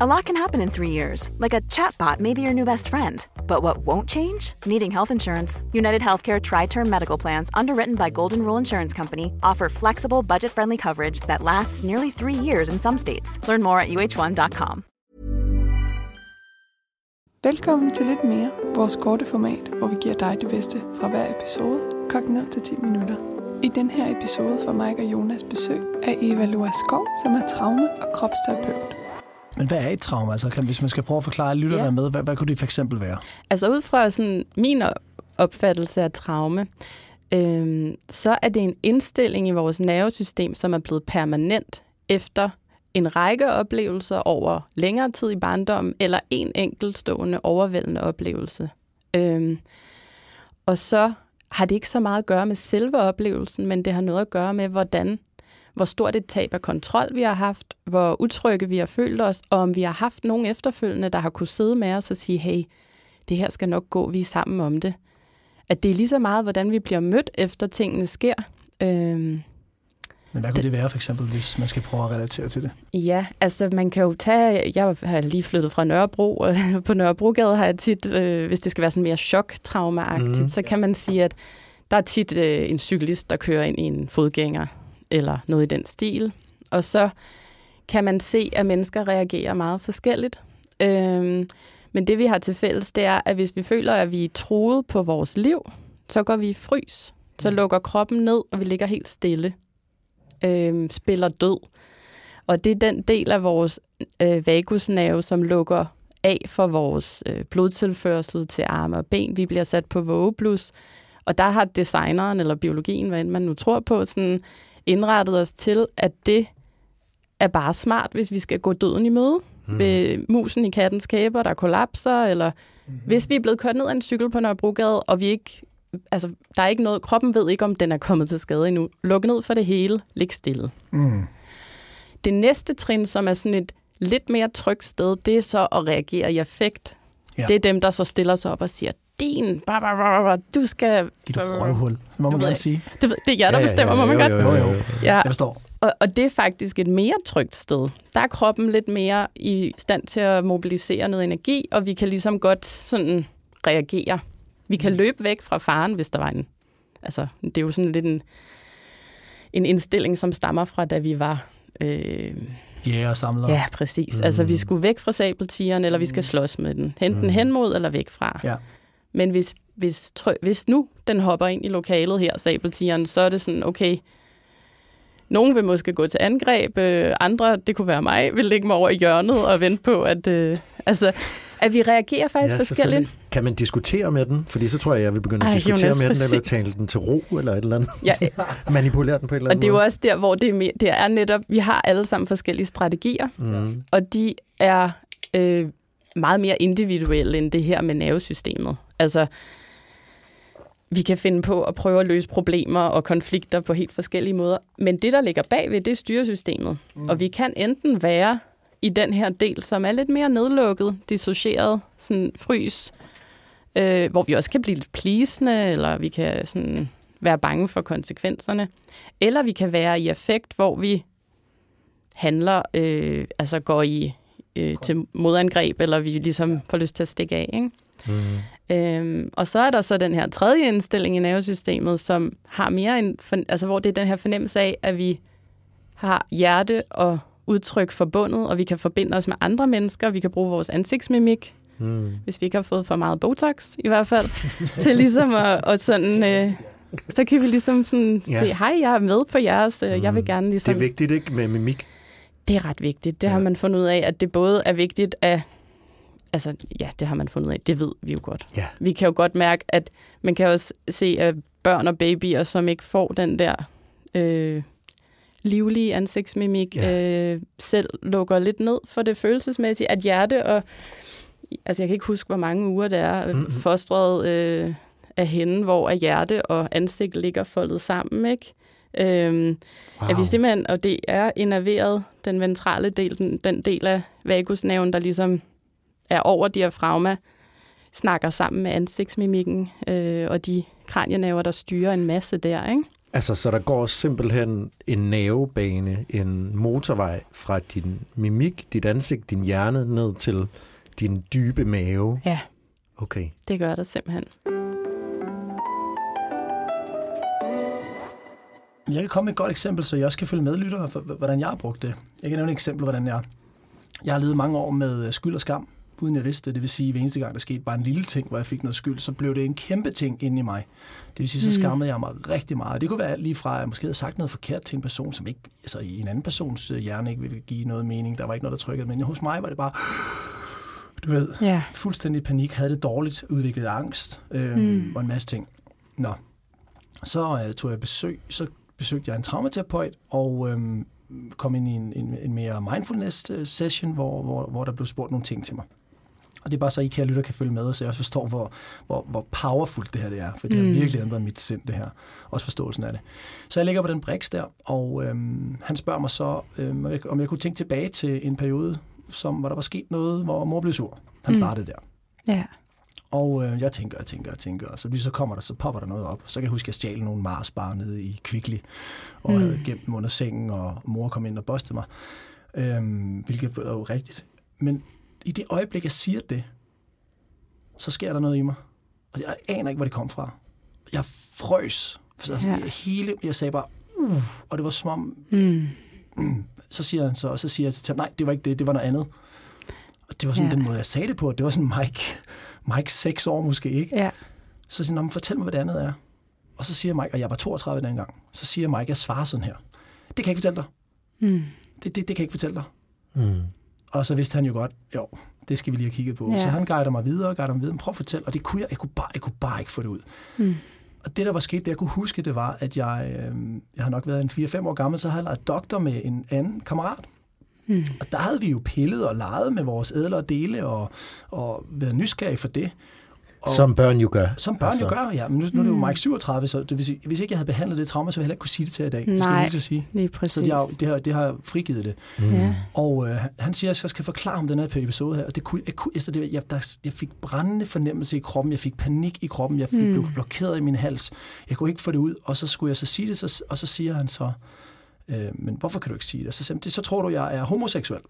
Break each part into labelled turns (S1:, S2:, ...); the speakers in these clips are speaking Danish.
S1: A lot can happen in three years, like a chatbot may be your new best friend. But what won't change? Needing health insurance. United Healthcare Tri Term Medical Plans, underwritten by Golden Rule Insurance Company, offer flexible, budget friendly coverage that lasts nearly three years in some states. Learn more at uh1.com.
S2: Velkommen til lidt mere, vores korte format, hvor vi giver dig det bedste fra hver episode, kogt ned til 10 minutter. I den her episode får Mike og Jonas besøg af Eva Loa Skov, som er traume- og kropsterapeut.
S3: Men hvad er et trauma? Altså, kan, hvis man skal prøve at forklare lytterne
S4: Ja.
S3: med, hvad, hvad kunne det for eksempel være?
S4: Altså ud fra sådan min opfattelse af traume, øhm, så er det en indstilling i vores nervesystem, som er blevet permanent efter en række oplevelser over længere tid i barndommen, eller en enkeltstående overvældende oplevelse. Øhm, og så har det ikke så meget at gøre med selve oplevelsen, men det har noget at gøre med, hvordan, hvor stort et tab af kontrol vi har haft, hvor utrygge vi har følt os, og om vi har haft nogen efterfølgende, der har kunne sidde med os og sige, hey, det her skal nok gå, vi er sammen om det. At det er lige så meget, hvordan vi bliver mødt efter tingene sker. Øhm,
S3: Men hvad kunne det være for eksempel, hvis man skal prøve at relatere til det?
S4: Ja, altså man kan jo tage, jeg har lige flyttet fra Nørrebro, og på Nørrebrogade har jeg tit, øh, hvis det skal være sådan mere chok-traumaagtigt, mm. så kan man sige, at der er tit øh, en cyklist, der kører ind i en fodgænger, eller noget i den stil, og så kan man se, at mennesker reagerer meget forskelligt. Øhm, men det vi har til fælles, det er, at hvis vi føler, at vi er truet på vores liv, så går vi i frys. Så lukker kroppen ned, og vi ligger helt stille øh, spiller død. Og det er den del af vores øh, vagusnerve, som lukker af for vores øh, blodtilførsel til arme og ben. Vi bliver sat på vågeblus, og der har designeren eller biologien, hvad end man nu tror på, sådan indrettet os til, at det er bare smart, hvis vi skal gå døden i møde. Mm. Ved musen i kattens kæber, der kollapser, eller mm. hvis vi er blevet kørt ned af en cykel på Nørrebrogade, og vi ikke altså, der er ikke noget, kroppen ved ikke, om den er kommet til skade endnu. Luk ned for det hele, lig stille.
S3: Mm.
S4: Det næste trin, som er sådan et lidt mere trygt sted, det er så at reagere i affekt.
S3: Ja.
S4: Det er dem, der så stiller sig op og siger, din, bah, bah, bah, bah, du skal...
S3: Dit røvhul. Det må man gerne sige.
S4: Det, det er jer, der bestemmer, må man godt.
S3: Jo, jo.
S4: Ja,
S3: Jeg forstår.
S4: og, og det er faktisk et mere trygt sted. Der er kroppen lidt mere i stand til at mobilisere noget energi, og vi kan ligesom godt sådan reagere. Vi kan løbe væk fra faren, hvis der var en... Altså, det er jo sådan lidt en, en indstilling, som stammer fra, da vi var... Øh,
S3: Jæger og samler.
S4: ja, præcis. Mm. Altså, vi skulle væk fra sabeltigeren, eller vi skal slås med den. Hente den hen mod, eller væk fra.
S3: Ja.
S4: Men hvis, hvis, trø- hvis nu den hopper ind i lokalet her, sabeltigeren, så er det sådan, okay, nogen vil måske gå til angreb, øh, andre, det kunne være mig, vil lægge mig over i hjørnet og vente på, at, øh, altså, at vi reagerer faktisk ja, forskelligt.
S5: Kan man diskutere med den? Fordi så tror jeg, jeg vil begynde at
S4: Ej,
S5: diskutere
S4: Jonas,
S5: med den, eller tale den til ro, eller et eller andet.
S4: Ja,
S5: Manipulere den på et eller
S4: og
S5: andet
S4: det er jo også der, hvor det er, mere, det er netop, vi har alle sammen forskellige strategier,
S5: Mm.
S4: og de er øh, meget mere individuelle end det her med nervesystemet. Altså, vi kan finde på at prøve at løse problemer og konflikter på helt forskellige måder. Men det, der ligger bagved, det er styresystemet. Mm. Og vi kan enten være i den her del, som er lidt mere nedlukket, dissocieret, sådan frys, øh, hvor vi også kan blive lidt plisende, eller vi kan sådan være bange for konsekvenserne. Eller vi kan være i affekt, hvor vi handler, øh, altså går i øh, til modangreb, eller vi ligesom får lyst til at stikke af. Ikke?
S5: Mm.
S4: Øhm, og så er der så den her tredje indstilling i nervesystemet, som har mere en, altså hvor det er den her fornemmelse af, at vi har hjerte og udtryk forbundet, og vi kan forbinde os med andre mennesker, vi kan bruge vores ansigtsmimik,
S5: Mm.
S4: hvis vi ikke har fået for meget Botox i hvert fald, til ligesom at, og sådan, øh, så kan vi ligesom sådan
S5: Ja.
S4: se, hej, jeg er med på jeres, øh, jeg vil
S5: Mm.
S4: gerne
S5: Det
S4: ligesom...
S5: er vigtigt, ikke? Med mimik.
S4: Det er ret vigtigt. Det ja. har man fundet ud af, at det både er vigtigt at... Altså, ja, det har man fundet af. Det ved vi jo godt.
S5: Ja.
S4: Vi kan jo godt mærke, at man kan også se, at børn og babyer, som ikke får den der øh, livlige ansigtsmimik, ja. øh, selv lukker lidt ned for det følelsesmæssige, at hjerte og, altså jeg kan ikke huske, hvor mange uger det er, mm-hmm. fostret øh, af hende, hvor af hjerte og ansigt ligger foldet sammen, ikke? Øhm, wow. At vi simpelthen, og det er innerveret, den ventrale del, den, den del af vagusnerven, der ligesom er over diafragma, snakker sammen med ansigtsmimikken øh, og de kranienerver, der styrer en masse der, ikke?
S5: Altså, så der går simpelthen en nervebane, en motorvej fra din mimik, dit ansigt, din hjerne, ned til din dybe mave?
S4: Ja.
S5: Okay.
S4: Det gør det simpelthen.
S3: Jeg kan komme med et godt eksempel, så jeg også kan følge med lyttere, for, hvordan jeg har brugt det. Jeg kan nævne et eksempel, hvordan jeg... Jeg har levet mange år med skyld og skam, uden jeg vidste det. Det vil sige, at hver eneste gang, der skete bare en lille ting, hvor jeg fik noget skyld, så blev det en kæmpe ting inde i mig. Det vil sige, så mm. skammede jeg mig rigtig meget. Det kunne være alt lige fra, at jeg måske havde sagt noget forkert til en person, som ikke, altså i en anden persons øh, hjerne ikke ville give noget mening. Der var ikke noget, der trykkede. Men hos mig var det bare, du ved, yeah. fuldstændig panik, havde det dårligt, udviklet angst øhm, mm. og en masse ting. Nå, så øh, tog jeg besøg, så besøgte jeg en traumaterapeut, og øhm, kom ind i en, en, en mere mindfulness-session, øh, hvor, hvor, hvor der blev spurgt nogle ting til mig. Og det er bare så, I kære lytter kan følge med, så jeg også forstår, hvor, hvor, hvor powerful det her det er. For det har mm. virkelig ændret mit sind, det her. Også forståelsen af det. Så jeg ligger på den briks der, og øhm, han spørger mig så, øhm, om jeg kunne tænke tilbage til en periode, som, hvor der var sket noget, hvor mor blev sur. Han mm. startede der.
S4: Ja.
S3: Og øh, jeg tænker og tænker og tænker, og så lige så kommer der, så popper der noget op. Så kan jeg huske, at jeg stjal nogle Mars bare nede i Kvickly, og mm. havde gemt dem under sengen, og mor kom ind og bostede mig. Øhm, hvilket var jo rigtigt. Men i det øjeblik, jeg siger det, så sker der noget i mig. Og jeg aner ikke, hvor det kom fra. Jeg frøs. Så ja. jeg, hele, jeg sagde bare, uh, og det var som om, mm. Mm, så siger han så, og så siger jeg til ham, nej, det var ikke det, det var noget andet. Og det var sådan ja. den måde, jeg sagde det på. Det var sådan Mike, Mike seks år måske, ikke?
S4: Ja.
S3: Så siger han, fortæl mig, hvad det andet er. Og så siger Mike, og jeg var 32 den gang, så siger Mike, jeg svarer sådan her. Det kan jeg ikke fortælle dig. Mm. Det, det, det kan jeg ikke fortælle dig. Mm. Og så vidste han jo godt, jo, det skal vi lige have kigget på. Ja. Så han guider mig videre og guider mig videre. Prøv at fortælle. Og det kunne jeg, jeg kunne bare, jeg kunne bare ikke få det ud. Mm. Og det, der var sket, det jeg kunne huske, det var, at jeg, øh, jeg har nok været en 4-5 år gammel, så havde jeg leget doktor med en anden kammerat. Mm. Og der havde vi jo pillet og leget med vores ædlere dele og, og været nysgerrige for det.
S5: Og, som børn jo gør.
S3: Som børn altså. jo gør, ja. Men nu, nu er det jo mm. Mike 37, så det vil sige, hvis ikke jeg havde behandlet det trauma, så ville jeg heller ikke kunne sige det til i dag.
S4: Nej,
S3: skal
S4: jeg lige sige. lige præcis.
S3: Så det har, det har, det har frigivet det. Mm. Ja. Og øh, han siger, at jeg skal forklare om den her episode her, og det kunne, jeg, kunne, altså det, jeg, der, jeg fik brændende fornemmelse i kroppen, jeg fik panik i kroppen, jeg fik, mm. blev blokeret i min hals. Jeg kunne ikke få det ud, og så skulle jeg så sige det, så, og så siger han så, øh, men hvorfor kan du ikke sige det? Så, så, så tror du, jeg er homoseksuel.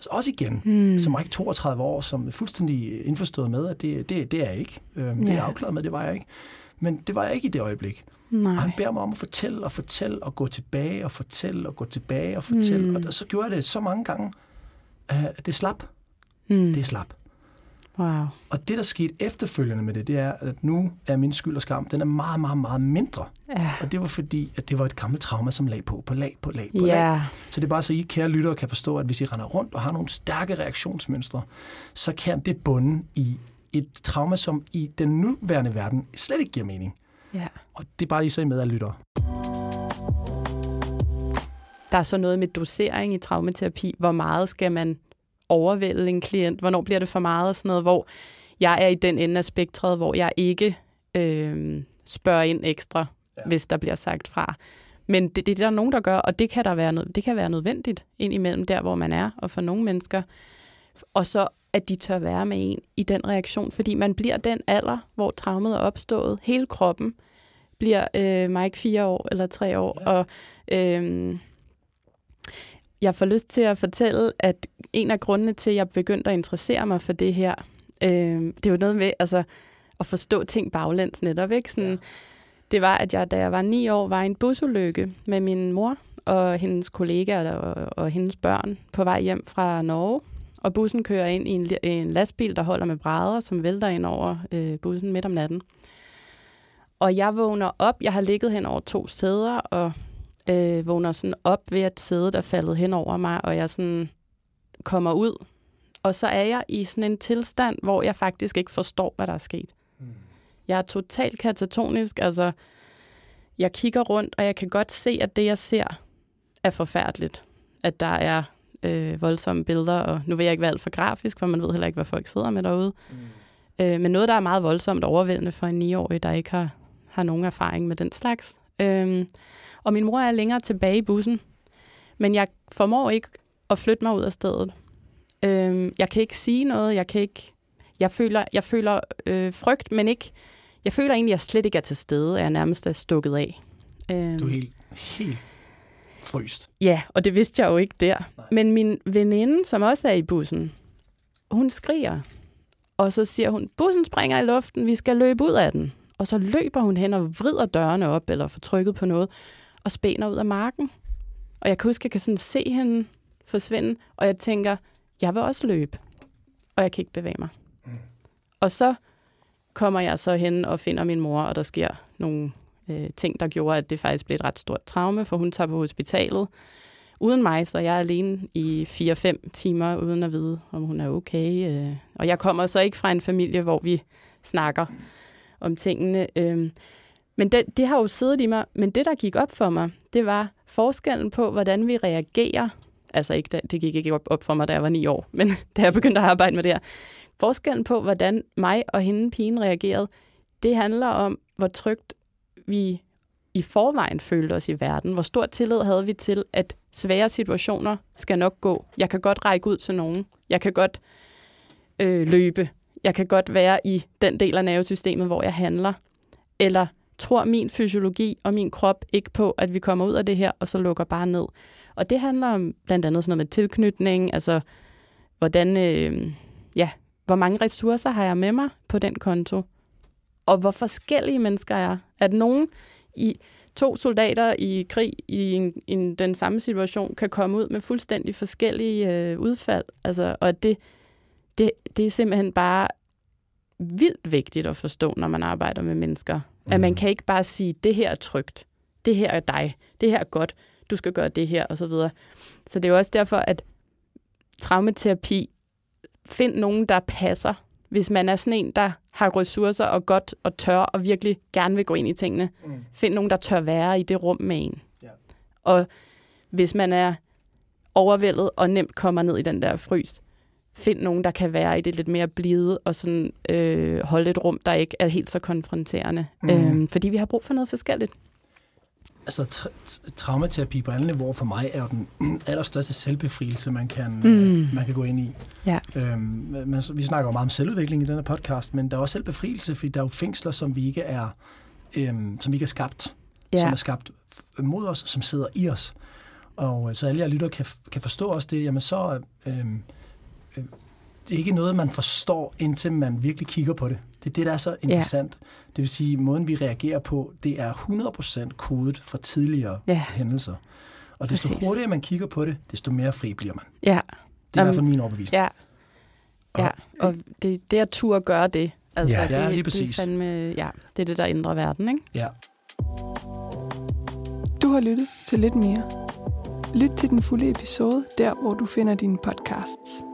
S3: Så også igen, mm. som ikke 32 år, som er fuldstændig indforstået med, at det, det, det er jeg ikke. Øhm, Det er jeg afklaret med, det var jeg ikke. Men det var jeg ikke i det øjeblik. Nej. Og han beder mig om at fortælle og fortælle og gå tilbage og fortælle og gå tilbage og fortælle. Mm. Og så gjorde jeg det så mange gange, at det slap. Mm. Det slap.
S4: Wow.
S3: Og det, der skete efterfølgende med det, det er, at nu er min skyld og skam, den er meget, meget, meget mindre. Ja. Og det var fordi, at det var et gammelt trauma, som lag på, på lag, på lag, på ja. lag. Så det er bare så, I kære lyttere kan forstå, at hvis I render rundt og har nogle stærke reaktionsmønstre, så kan det bunde i et trauma, som i den nuværende verden slet ikke giver mening.
S4: Ja.
S3: Og det er bare I så I med at lytter.
S4: Der er så noget med dosering i traumaterapi. Hvor meget skal man overvælde en klient? Hvornår bliver det for meget og sådan noget, hvor jeg er i den ende af spektret, hvor jeg ikke øh, spørger ind ekstra, ja. hvis der bliver sagt fra. Men det, det er der nogen, der gør, og det kan, der være noget, det kan være nødvendigt ind imellem der, hvor man er, og for nogle mennesker. Og så at de tør være med en i den reaktion, fordi man bliver den alder, hvor traumet er opstået. Hele kroppen bliver øh, Mike fire år eller tre år, ja. og øh, jeg får lyst til at fortælle, at en af grundene til, at jeg begyndte at interessere mig for det her, øh, det er jo noget med altså, at forstå ting baglæns netop. Ikke? Sådan, ja. Det var, at jeg, da jeg var ni år, var i en busulykke med min mor og hendes kollegaer og, og hendes børn på vej hjem fra Norge. Og bussen kører ind i en, en lastbil, der holder med brædder, som vælter ind over øh, bussen midt om natten. Og jeg vågner op. Jeg har ligget hen over to sæder, og øh, vågner sådan op ved, at sædet er faldet hen over mig, og jeg sådan kommer ud. Og så er jeg i sådan en tilstand, hvor jeg faktisk ikke forstår, hvad der er sket. Mm. Jeg er totalt katatonisk, altså jeg kigger rundt, og jeg kan godt se, at det, jeg ser, er forfærdeligt, at der er øh, voldsomme billeder, og nu vil jeg ikke være alt for grafisk, for man ved heller ikke, hvad folk sidder med derude. Mm. Øh, men noget, der er meget voldsomt overvældende for en 9-årig, der ikke har, har nogen erfaring med den slags. Øh, og min mor er længere tilbage i bussen, men jeg formår ikke at flytte mig ud af stedet. Øh, jeg kan ikke sige noget, jeg kan ikke... Jeg føler, jeg føler øh, frygt, men ikke... Jeg føler egentlig, at jeg slet ikke er til stede, jeg er nærmest er stukket af.
S3: Øh, du er helt, helt fryst.
S4: Ja, og det vidste jeg jo ikke der. Nej. Men min veninde, som også er i bussen, hun skriger. Og så siger hun, bussen springer i luften, vi skal løbe ud af den. Og så løber hun hen og vrider dørene op, eller får trykket på noget, og spænder ud af marken. Og jeg kan huske, at jeg kan sådan se hende forsvinde, og jeg tænker, jeg vil også løbe. Og jeg kan ikke bevæge mig. Mm. Og så kommer jeg så hen og finder min mor, og der sker nogle øh, ting, der gjorde, at det faktisk blev et ret stort traume, for hun tager på hospitalet uden mig, så jeg er alene i 4-5 timer, uden at vide, om hun er okay. Øh. Og jeg kommer så ikke fra en familie, hvor vi snakker om tingene. Øh. Men det, det har jo siddet i mig, men det, der gik op for mig, det var forskellen på, hvordan vi reagerer. Altså ikke, det gik ikke op, op for mig, da jeg var ni år, men da jeg begyndte at arbejde med det her. Forskellen på, hvordan mig og hende pigen reagerede, det handler om, hvor trygt vi i forvejen følte os i verden. Hvor stor tillid havde vi til, at svære situationer skal nok gå. Jeg kan godt række ud til nogen. Jeg kan godt øh, løbe. Jeg kan godt være i den del af nervesystemet, hvor jeg handler. Eller tror min fysiologi og min krop ikke på, at vi kommer ud af det her, og så lukker bare ned. Og det handler om blandt andet sådan noget med tilknytning, altså hvordan, øh, ja, hvor mange ressourcer har jeg med mig på den konto, og hvor forskellige mennesker er. At nogen i to soldater i krig i en, en, den samme situation kan komme ud med fuldstændig forskellige øh, udfald. Altså, og at det, det, det er simpelthen bare vildt vigtigt at forstå, når man arbejder med mennesker. Mm. At man kan ikke bare sige, det her er trygt, det her er dig, det her er godt, du skal gøre det her, og så videre. Så det er jo også derfor, at traumaterapi, find nogen, der passer. Hvis man er sådan en, der har ressourcer og godt og tør og virkelig gerne vil gå ind i tingene, mm. find nogen, der tør være i det rum med en. Ja. Og hvis man er overvældet og nemt kommer ned i den der frys, find nogen, der kan være i det lidt mere blide og sådan øh, holde et rum, der ikke er helt så konfronterende. Mm. Øhm, fordi vi har brug for noget forskelligt.
S3: Altså, tra- traumaterapi på alle niveauer for mig er jo den allerstørste selvbefrielse, man kan, mm. øh, man kan gå ind i.
S4: Ja.
S3: Øhm, men, vi snakker jo meget om selvudvikling i denne podcast, men der er også selvbefrielse, fordi der er jo fængsler, som vi ikke er, øhm, som vi ikke er skabt. Ja. Som er skabt mod os, som sidder i os. Og øh, så alle jer lytter kan, kan forstå også det, jamen så... Øhm, øh, det er ikke noget, man forstår, indtil man virkelig kigger på det. Det er det, der er så interessant. Ja. Det vil sige, måden vi reagerer på, det er 100% kodet fra tidligere ja. hændelser. Og desto Præcis. hurtigere man kigger på det, desto mere fri bliver man.
S4: Ja.
S3: Det er um, i hvert fald min overbevisning.
S4: Ja, ja. og det, det at turde gøre det, altså
S3: ja,
S4: det,
S3: ja, lige præcis.
S4: Det, er fandme, ja, det er det, der ændrer verden, ikke?
S3: Ja.
S2: Du har lyttet til lidt mere. Lyt til den fulde episode, der hvor du finder dine podcasts.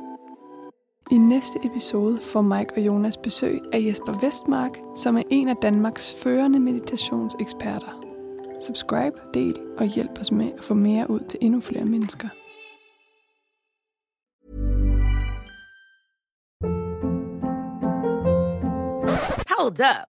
S2: I næste episode får Mike og Jonas besøg af Jesper Vestmark, som er en af Danmarks førende meditationseksperter. Subscribe, del og hjælp os med at få mere ud til endnu flere mennesker.
S6: Hold up.